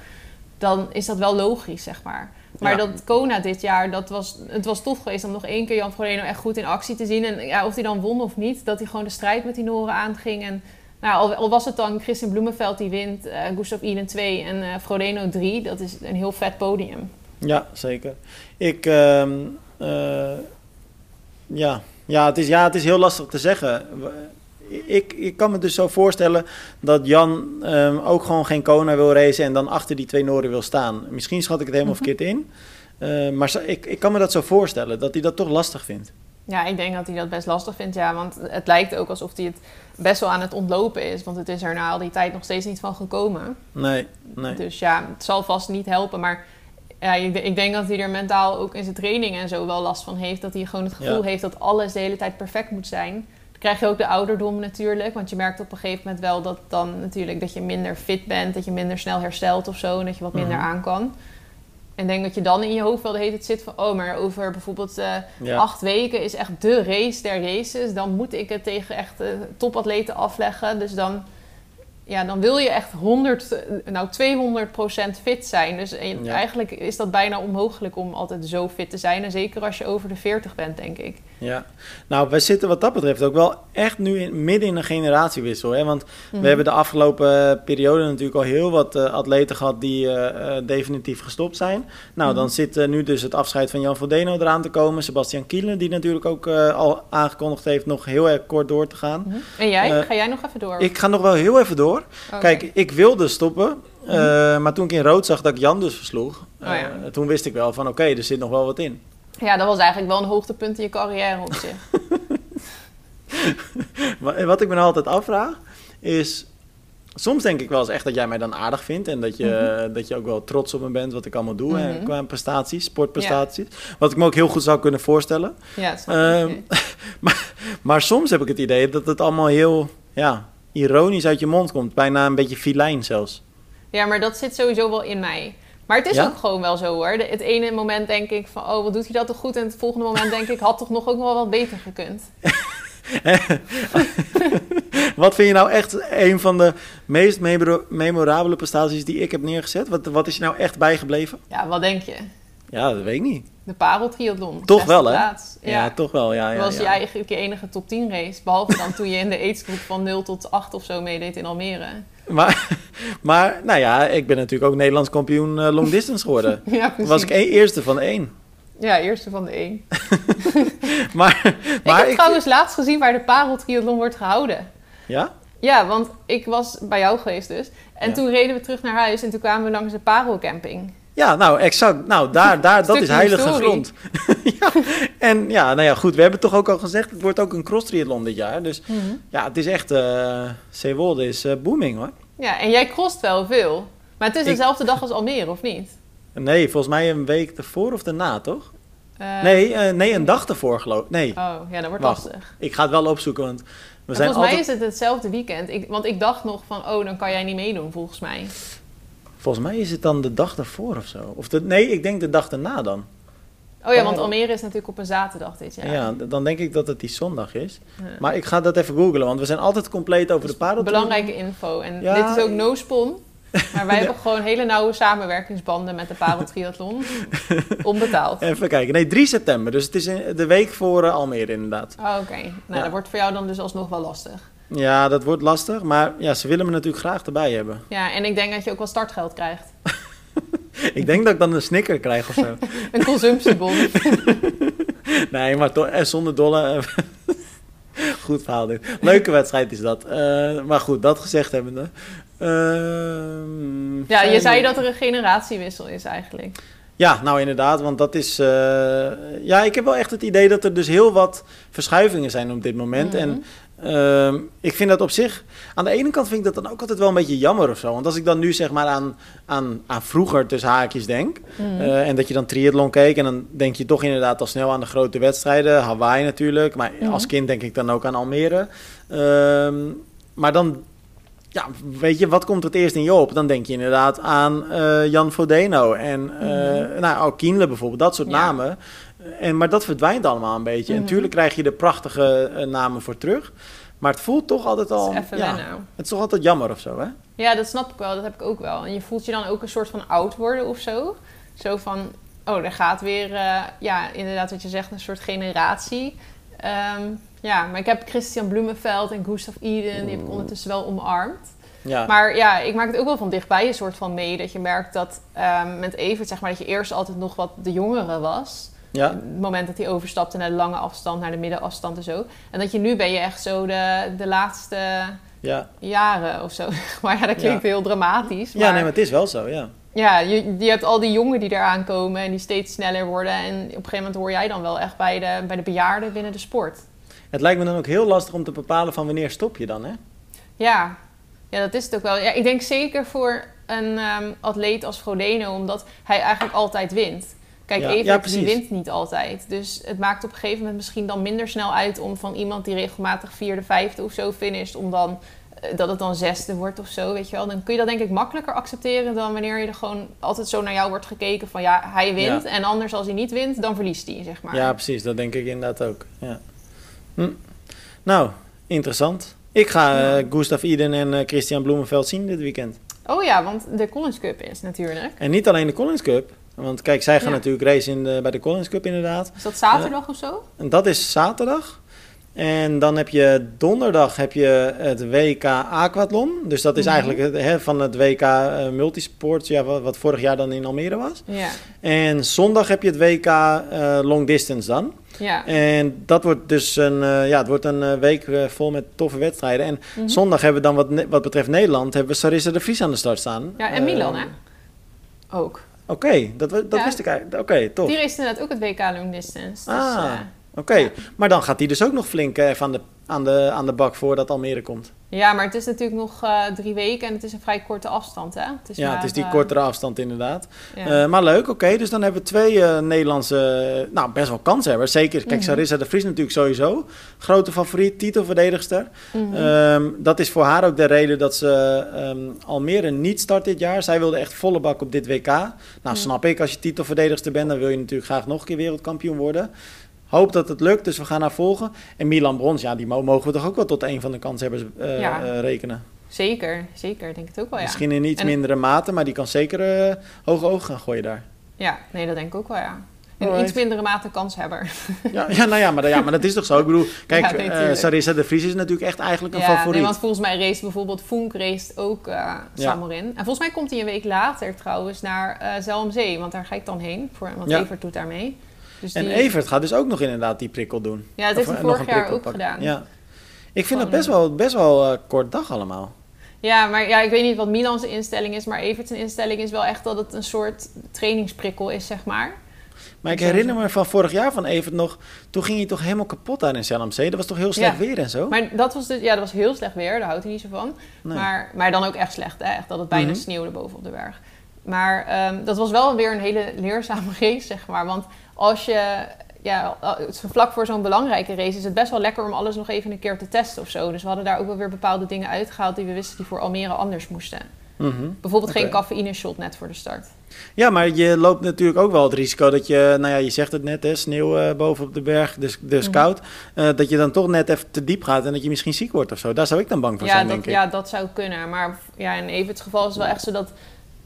Dan is dat wel logisch, zeg maar. Maar Ja. dat Kona dit jaar, dat was, het was tof geweest om nog één keer Jan Frodeno echt goed in actie te zien. En ja, of hij dan won of niet, dat hij gewoon de strijd met die Noren aanging. En nou, al, was het dan Christian Bloemenveld die wint, eh Gustav Iden 2 en eh Frodeno 3. Dat is een heel vet podium. Ja, zeker. Ik, ehm, eh, ja. Ja, het is, ja, het is heel lastig te zeggen. Ik, ik kan me dus zo voorstellen dat Jan ehm, ook gewoon geen Kona wil racen en dan achter die twee Noorden wil staan. Misschien schat ik het helemaal Mhm. verkeerd in. Maar ik, ik kan me dat zo voorstellen, dat hij dat toch lastig vindt. Ja, ik denk dat hij dat best lastig vindt, ja. Want het lijkt ook alsof hij het best wel aan het ontlopen is. Want het is er na al die tijd nog steeds niet van gekomen. Nee, nee. Dus ja, het zal vast niet helpen. Maar ja, ik, ik denk dat hij er mentaal ook in zijn training en zo wel last van heeft. Dat hij gewoon het gevoel Ja. heeft dat alles de hele tijd perfect moet zijn. Dan krijg je ook de ouderdom natuurlijk. Want je merkt op een gegeven moment wel dat dan natuurlijk dat je minder fit bent. Dat je minder snel herstelt of zo. En dat je wat minder Mhm. aan kan. En denk dat je dan in je hoofd wel de hele tijd zit van... oh, maar over bijvoorbeeld eh, Ja. acht weken is echt de race der races. Dan moet ik het tegen echt topatleten afleggen. Dus dan, ja, dan wil je echt 100, eh, nou 200% fit zijn. Dus eh, Ja. eigenlijk is dat bijna onmogelijk om altijd zo fit te zijn. En zeker als je over de 40 bent, denk ik. Ja, nou, wij zitten wat dat betreft ook wel echt nu in, midden in een generatiewissel. Hè? Want Mhm. we hebben de afgelopen eh, periode natuurlijk al heel wat eh, atleten gehad die eh, definitief gestopt zijn. Nou, dan Mhm. zit nu dus het afscheid van Jan Vodeno eraan te komen. Sebastian Kielen, die natuurlijk ook al aangekondigd heeft nog heel erg kort door te gaan. Mhm. En jij? Ga jij nog even door? Ik ga nog wel heel even door. Kijk, ik wilde stoppen. maar toen ik in rood zag dat ik Jan dus versloeg, Oh ja. toen wist ik wel van oké, er zit nog wel wat in. Ja, dat was eigenlijk wel een hoogtepunt in je carrière op zich. *laughs* Wat ik me nou altijd afvraag is. Soms denk ik wel eens echt dat jij mij dan aardig vindt. En dat je, dat je ook wel trots op me bent wat ik allemaal doe hè, Mhm. qua prestaties, sportprestaties. Wat ik me ook heel goed zou kunnen voorstellen. Ja, dat snap Ehm. *laughs* Maar soms heb ik het idee dat het allemaal heel ja, ironisch uit je mond komt. Bijna een beetje filijn zelfs. Ja, maar dat zit sowieso wel in mij. Maar het is Ja? ook gewoon wel zo hoor. De- het ene moment denk ik van, oh, wat doet hij dat toch goed? En het volgende moment denk ik, had toch nog ook wel wat beter gekund. *laughs* Wat vind je nou echt een van de meest memora- memorabele prestaties die ik heb neergezet? Wat, wat is je nou echt bijgebleven? Ja, wat denk je? Ja, dat weet ik niet. De pareltriathlon. Toch wel, hè? Ja, Ja, toch wel. Ja, dat ja, was ja. je eigenlijk je enige top 10 race. Behalve dan toen je in de aidsgroep van 0 tot 8 of zo meedeed in Almere. *laughs* Maar, maar, nou ja, ik ben natuurlijk ook Nederlands kampioen eh, long distance geworden. *laughs* Ja, Toen precies. was ik één, eerste van de één. Ja, eerste van de één. *laughs* Maar, ik maar heb ik, trouwens laatst gezien waar de pareltriathlon wordt gehouden. ja? Ja, want ik was bij jou geweest dus. En Ja. toen reden we terug naar huis en toen kwamen we langs de parelcamping. Ja, nou exact. Nou, daar, daar, dat is heilige historie. grond. *laughs* ja. En ja, nou ja, goed. We hebben toch ook al gezegd, het wordt ook een cross triathlon dit jaar. Dus ja, het is echt, eh Zeewolde is eh, booming hoor. Ja, en jij crost wel veel. Maar het is Ik- dezelfde dag als Almere, of niet? Nee, volgens mij een week ervoor of daarna, toch? Eh, Nee, nee, een dag ervoor geloof ik. Nee, Oh, ja, dat wordt Wacht. lastig. ik ga het wel opzoeken, want we En zijn volgens altijd... mij is het hetzelfde weekend. Ik, want ik dacht nog van, oh, dan kan jij niet meedoen, volgens mij. Volgens mij is het dan de dag ervoor of zo. Of de, nee, ik denk de dag daarna dan. Oh ja, want Oh. Almere is natuurlijk op een zaterdag dit jaar. Ja, dan denk ik dat het die zondag is. Ja. Maar ik ga dat even googlen, want we zijn altijd compleet over de parel. Belangrijke info. En Ja, dit is ook no spon. Maar wij *laughs* Ja. hebben gewoon hele nauwe samenwerkingsbanden met de Pareltriathlon. *laughs* Onbetaald. Even kijken. Nee, 3 september. Dus het is de week voor eh, Almere inderdaad. Oh, Oké, nou dat wordt voor jou dan dus alsnog wel lastig. Ja, dat wordt lastig. Maar ja, ze willen me natuurlijk graag erbij hebben. Ja, en ik denk dat je ook wel startgeld krijgt. *laughs* ik denk dat ik dan een snicker krijg of zo. *laughs* Een consumptiebon. *laughs* nee, maar toch, eh, zonder dolle. eh, goed verhaal dit. Leuke wedstrijd is dat. Eh, maar goed, dat gezegd hebbende. Ehm, Ja, je zei dat er een generatiewissel is eigenlijk. Ja, nou inderdaad, want dat is... ja, ik heb wel echt het idee dat er dus heel wat verschuivingen zijn op dit moment. Mhm. En ehm, ik vind dat op zich... Aan de ene kant vind ik dat dan ook altijd wel een beetje jammer of zo. Want als ik dan nu zeg maar aan, aan, aan vroeger tussen haakjes denk... Mhm. eh, en dat je dan triathlon keek... en dan denk je toch inderdaad al snel aan de grote wedstrijden. Hawaii natuurlijk, maar Mhm. als kind denk ik dan ook aan Almere. Ehm, maar dan ja, weet je, wat komt het eerst in je op? Dan denk je inderdaad aan eh, Jan Fodeno en uh, nou, ook Kienle bijvoorbeeld, dat soort namen. En, maar dat verdwijnt allemaal een beetje. En Mhm. natuurlijk krijg je de prachtige eh, namen voor terug. Maar het voelt toch altijd al... Het is ja, het is toch altijd jammer of zo, hè? Ja, dat snap ik wel. Dat heb ik ook wel. En je voelt je dan ook een soort van oud worden of zo. Zo van, oh, er gaat weer, eh, ja, inderdaad wat je zegt, een soort generatie. Ehm, ja, maar ik heb Christian Bloemenveld en Gustav Iden, die heb ik ondertussen wel omarmd. Ja, Maar ja, ik maak het ook wel van dichtbij een soort van mee. Dat je merkt dat ehm, met Evert, zeg maar, dat je eerst altijd nog wat de jongere was. Ja, Het moment dat hij overstapte naar de lange afstand, naar de middenafstand en zo. En dat je nu ben je echt zo de, de laatste ja. jaren of zo. *laughs* Maar ja, dat klinkt Ja. heel dramatisch. Maar ja, nee, maar het is wel zo, ja. ja, je, je hebt al die jongen die eraan komen en die steeds sneller worden. En op een gegeven moment hoor jij dan wel echt bij de, bij de bejaarden binnen de sport. Het lijkt me dan ook heel lastig om te bepalen van wanneer stop je dan, hè? Ja, ja dat is het ook wel. Ja, ik denk zeker voor een ehm, atleet als Frodeno, omdat hij eigenlijk altijd wint. Kijk, Ja, Evert ja, die precies. wint niet altijd. Dus het maakt op een gegeven moment misschien dan minder snel uit om van iemand die regelmatig vierde, vijfde of zo finisht, om dan eh, dat het dan zesde wordt of zo, weet je wel. Dan kun je dat denk ik makkelijker accepteren dan wanneer je er gewoon altijd zo naar jou wordt gekeken van ja, hij wint. Ja. En anders als hij niet wint, dan verliest hij, zeg maar. Ja, precies. Dat denk ik inderdaad ook. Ja. Hm. Nou, interessant. Ik ga eh, Gustav Iden en eh, Christian Bloemenveld zien dit weekend. Oh ja, want de Collins Cup is natuurlijk. En niet alleen de Collins Cup. Want kijk, zij gaan Ja. natuurlijk racen in de, bij de Collins Cup inderdaad. Is dat zaterdag of zo? En dat is zaterdag. En dan heb je donderdag heb je het WK Aquathlon. Dus dat is Mhm. eigenlijk het, van het WK eh, Multisports, ja, wat, wat vorig jaar dan in Almere was. Ja. En zondag heb je het WK eh, Long Distance dan. Ja. En dat wordt dus een, eh, ja, het wordt een eh, week eh, vol met toffe wedstrijden. En Mhm. zondag hebben we dan, wat, wat betreft Nederland, hebben we Sarissa de Vries aan de start staan. Ja, en Eh, Milan, hè? Ook. Oké, dat, dat Ja. wist ik eigenlijk. Oké, tof. Die race inderdaad ook het WK Long Distance. Dus, Ah. eh, Oké, Ja. maar dan gaat hij dus ook nog flink aan de, aan, de, aan de bak voordat Almere komt. ja, maar het is natuurlijk nog eh, drie weken en het is een vrij korte afstand, hè? Het is ja, maar, het is die kortere afstand inderdaad. ja. Eh, maar leuk, oké. dus dan hebben we twee eh, Nederlandse, nou best wel kanshebbers. Zeker, kijk, Mhm. Sarissa de Vries natuurlijk sowieso. Grote favoriet, titelverdedigster. Mhm. Ehm, dat is voor haar ook de reden dat ze ehm, Almere niet start dit jaar. Zij wilde echt volle bak op dit WK. Nou, Ja. snap ik, als je titelverdedigster bent, dan wil je natuurlijk graag nog een keer wereldkampioen worden. Hoop dat het lukt, dus we gaan haar volgen. En Milan Brons, ja, die mo- mogen we toch ook wel tot een van de kanshebbers eh, Ja. eh, rekenen. Zeker, zeker. Denk het ook wel, ja. Misschien in iets En- mindere mate, maar die kan zeker eh, hoge ogen gaan gooien daar. Ja, nee, dat denk ik ook wel, ja. In Alright. iets mindere mate kanshebber. *laughs* Ja, ja, nou ja maar, ja, maar dat is toch zo? Ik bedoel, *laughs* kijk, Ja. Sarissa de Vries is natuurlijk echt eigenlijk een ja, favoriet. nee, want volgens mij race bijvoorbeeld Funk race ook eh Samorin. En volgens mij komt hij een week later trouwens naar eh Zelmzee, want daar ga ik dan heen. Voor, want. Evert doet daar mee. Dus En Evert gaat dus ook nog inderdaad die prikkel doen. Ja, dat heeft hij vorig jaar ook pakken. gedaan. Ja. Ik vind Gewoon, best wel, best wel eh, kort dag allemaal. Ja, maar ja, ik weet niet wat Milan's instelling is, maar Evert's instelling is wel echt dat het een soort trainingsprikkel is, zeg maar. Maar ik herinner me van vorig jaar van Evert nog... Toen ging hij toch helemaal kapot daar in Zellamzee. Dat was toch heel slecht Ja. weer en zo? Maar dat was dus, ja, dat was heel slecht weer, daar houdt hij niet zo van. Nee. Maar, maar dan ook echt slecht, hè? Echt dat het bijna Mhm. sneeuwde boven op de berg. Maar ehm, dat was wel weer een hele leerzame *laughs* race, zeg maar. Want als je, ja, vlak voor zo'n belangrijke race is het best wel lekker om alles nog even een keer te testen of zo. Dus we hadden daar ook wel weer bepaalde dingen uitgehaald die we wisten die voor Almere anders moesten. Mhm. Bijvoorbeeld geen cafeïne shot net voor de start. Ja, maar je loopt natuurlijk ook wel het risico dat je... Nou ja, je zegt het net, hè, sneeuw eh, boven op de berg, dus, dus Mhm. koud. eh, dat je dan toch net even te diep gaat en dat je misschien ziek wordt of zo. Daar zou ik dan bang voor Ja zijn, dat, denk ik. ja, dat zou kunnen. Maar ja, in Evert's geval is het wel echt zo dat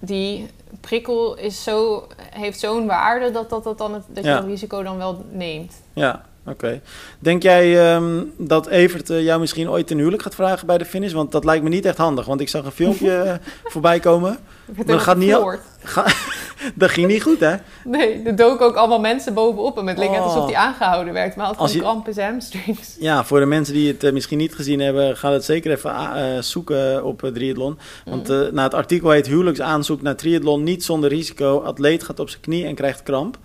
die prikkel is zo, heeft zo'n waarde dat, dat, dat, dan het, dat je dat risico dan wel neemt. Ja, oké. Denk jij ehm, dat Evert eh, jou misschien ooit ten huwelijk gaat vragen bij de finish? Want dat lijkt me niet echt handig, want ik zag een filmpje *laughs* eh, voorbij komen. Dat gaat niet al- gefloord. Ga- *laughs* dat ging niet goed, hè? Nee, er doken ook allemaal mensen bovenop. Het leek net Oh. alsof hij aangehouden werd. Maar had Als gewoon je- kramp in zijn hamstrings. Ja, voor de mensen die het eh, misschien niet gezien hebben, ga het zeker even ah, zoeken op Triathlon. Want eh nou, het artikel heet Huwelijksaanzoek naar Triathlon niet zonder risico. Atleet gaat op zijn knie en krijgt kramp.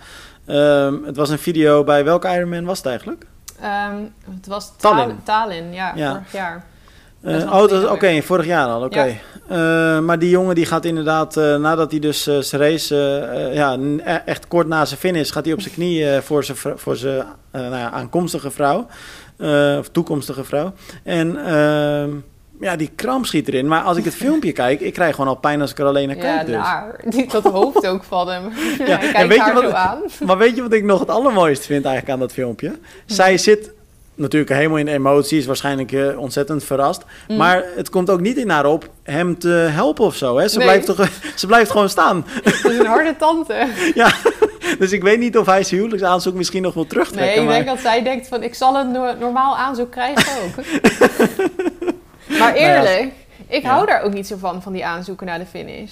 Ehm, het was een video bij welke Ironman was het eigenlijk? Ehm, het was Tallinn. Tallinn, ja, Ja. vorig jaar. Eh, oh, oké, vorig jaar al, oké. Eh, maar die jongen die gaat inderdaad, eh, nadat hij dus zijn race, ja, e- echt kort na zijn finish, gaat hij op zijn knie eh, voor zijn, voor zijn nou ja, aankomstige vrouw, of toekomstige vrouw. En ehm, ja, die kramp schiet erin. Maar als ik het filmpje *laughs* kijk, ik krijg gewoon al pijn als ik er alleen naar Ja, kijk. Dus. naar. *laughs* Die, dat hoofd ook van hem. *laughs* Ja, Ja, en weet je wat- zo aan. Maar weet je wat ik nog het allermooiste vind eigenlijk aan dat filmpje? Zij zit natuurlijk helemaal in emoties, waarschijnlijk eh, ontzettend verrast. Mm. Maar het komt ook niet in haar op hem te helpen of zo. Hè? Ze, Nee. blijft toch, ze blijft gewoon staan. Dat is een harde tante. ja. Dus ik weet niet of hij zijn huwelijksaanzoek misschien nog wil terugtrekken. Nee, ik maar... denk dat zij denkt van ik zal een no- normaal aanzoek krijgen ook. Maar eerlijk, ik Ja. hou daar ook niet zo van, van die aanzoeken naar de finish.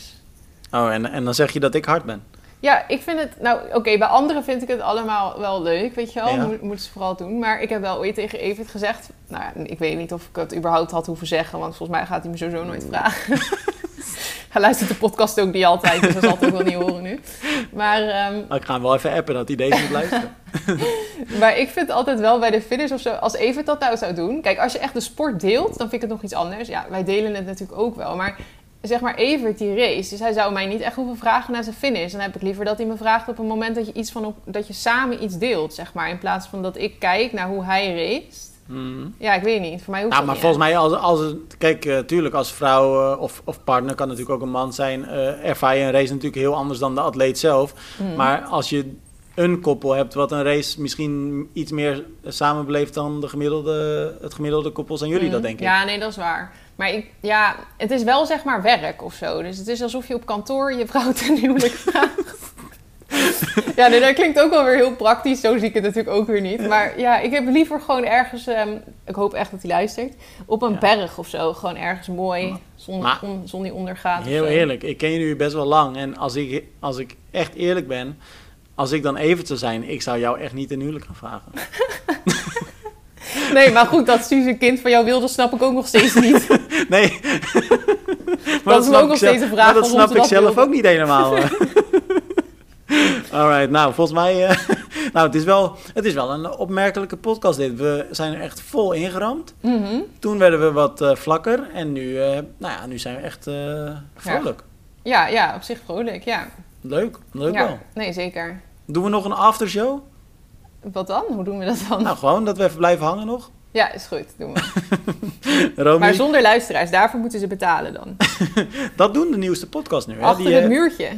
Oh, en, en dan zeg je dat ik hard ben. Ja, ik vind het... Nou, oké, bij anderen vind ik het allemaal wel leuk, weet je wel. Ja. Moet, moeten ze vooral doen. Maar ik heb wel ooit tegen Evert gezegd... Nou ik weet niet of ik het überhaupt had hoeven zeggen... want volgens mij gaat hij me sowieso nooit vragen. *laughs* hij luistert de podcast ook niet altijd, dus dat zal het ook wel niet horen nu. Maar, Nou, ik ga hem wel even appen dat hij deze moet luisteren. *laughs* maar ik vind altijd wel bij de finish of zo... Als Evert dat nou zou doen... Kijk, als je echt de sport deelt, dan vind ik het nog iets anders. Ja, wij delen het natuurlijk ook wel, maar... Zeg maar Evert die race, dus hij zou mij niet echt hoeven vragen naar zijn finish. Dan heb ik liever dat hij me vraagt op een moment dat je iets van op, dat je samen iets deelt, zeg maar, in plaats van dat ik kijk naar hoe hij race. Mhm. Ja, ik weet niet. Voor mij hoeft Nou, maar niet volgens mij, als, als kijk, eh, tuurlijk, als vrouw eh, of, of partner kan natuurlijk ook een man zijn, eh ervaar je een race natuurlijk heel anders dan de atleet zelf. Mm. Maar als je een koppel hebt wat een race misschien iets meer samenbeleeft dan de gemiddelde, het gemiddelde koppel, zijn jullie Mm. dat denk ik. Ja, nee, dat is waar. Maar ik, ja, het is wel zeg maar werk of zo. Dus het is alsof je op kantoor je vrouw *laughs* ten huwelijk vraagt. ja, nee, dat klinkt ook wel weer heel praktisch. Zo zie ik het natuurlijk ook weer niet. Maar ja, ik heb liever gewoon ergens... ehm, ik hoop echt dat hij luistert. Op een Ja. berg of zo. Gewoon ergens mooi. Zon, Maar- on- zon die ondergaat. Heel eerlijk, ik ken jullie best wel lang en als ik, als ik echt eerlijk ben, als ik dan even zou zijn, ik zou jou echt niet een huwelijk gaan vragen. *laughs* *laughs* Nee, maar goed, dat Suus een kind van jou wilde, snap ik ook nog steeds *laughs* niet. Nee. *laughs* Dat is ook nog steeds een vraag Maar dat snap ik zelf wilde. ook niet helemaal. Alright, nou volgens mij... eh, nou, het is, wel, het is wel een opmerkelijke podcast dit. We zijn er echt vol ingeramd. Mhm. Toen werden we wat eh, vlakker en nu, eh, nou ja, nu zijn we echt vrolijk. Ja, ja, op zich vrolijk, ja. Leuk, leuk ja. wel. Nee, zeker. Doen we nog een aftershow? Wat dan? Hoe doen we dat dan? Nou, gewoon dat we even blijven hangen nog. Ja, is goed. Doen we. *laughs* Maar zonder luisteraars, daarvoor moeten ze betalen dan. *laughs* dat doen de nieuwste podcast nu. Hè? Achter Die, het eh, muurtje.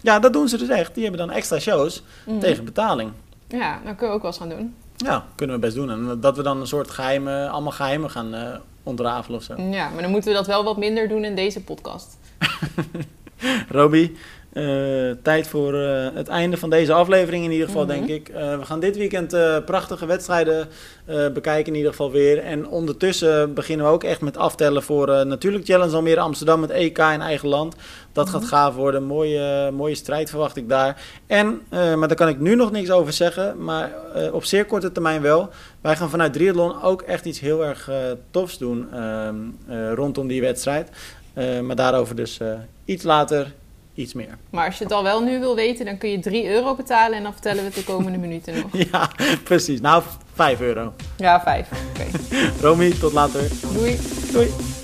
Ja, dat doen ze dus echt. Die hebben dan extra shows Mhm. tegen betaling. Ja, dat kunnen we ook wel eens gaan doen. Ja, kunnen we best doen. En dat we dan een soort geheime, allemaal geheimen gaan eh ontrafelen of zo. Ja, maar dan moeten we dat wel wat minder doen in deze podcast. *laughs* Roby, eh, tijd voor eh, het einde van deze aflevering in ieder geval, Mhm. denk ik. Eh, we gaan dit weekend prachtige wedstrijden bekijken in ieder geval weer. En ondertussen beginnen we ook echt met aftellen voor natuurlijk Challenge Almere Amsterdam, het EK in eigen land. Dat gaat Mhm. gaaf worden. Mooie, mooie strijd verwacht ik daar. En, maar daar kan ik nu nog niks over zeggen, maar op zeer korte termijn wel. Wij gaan vanuit Triathlon ook echt iets heel erg tofs doen ehm, eh, rondom die wedstrijd. Maar daarover dus iets later iets meer. Maar als je het al wel nu wil weten, dan kun je 3 euro betalen en dan vertellen we het de komende minuten nog. *laughs* Ja, precies. Nou, 5 euro. Ja, 5. Oké. *laughs* Romy, tot later. Doei. Doei.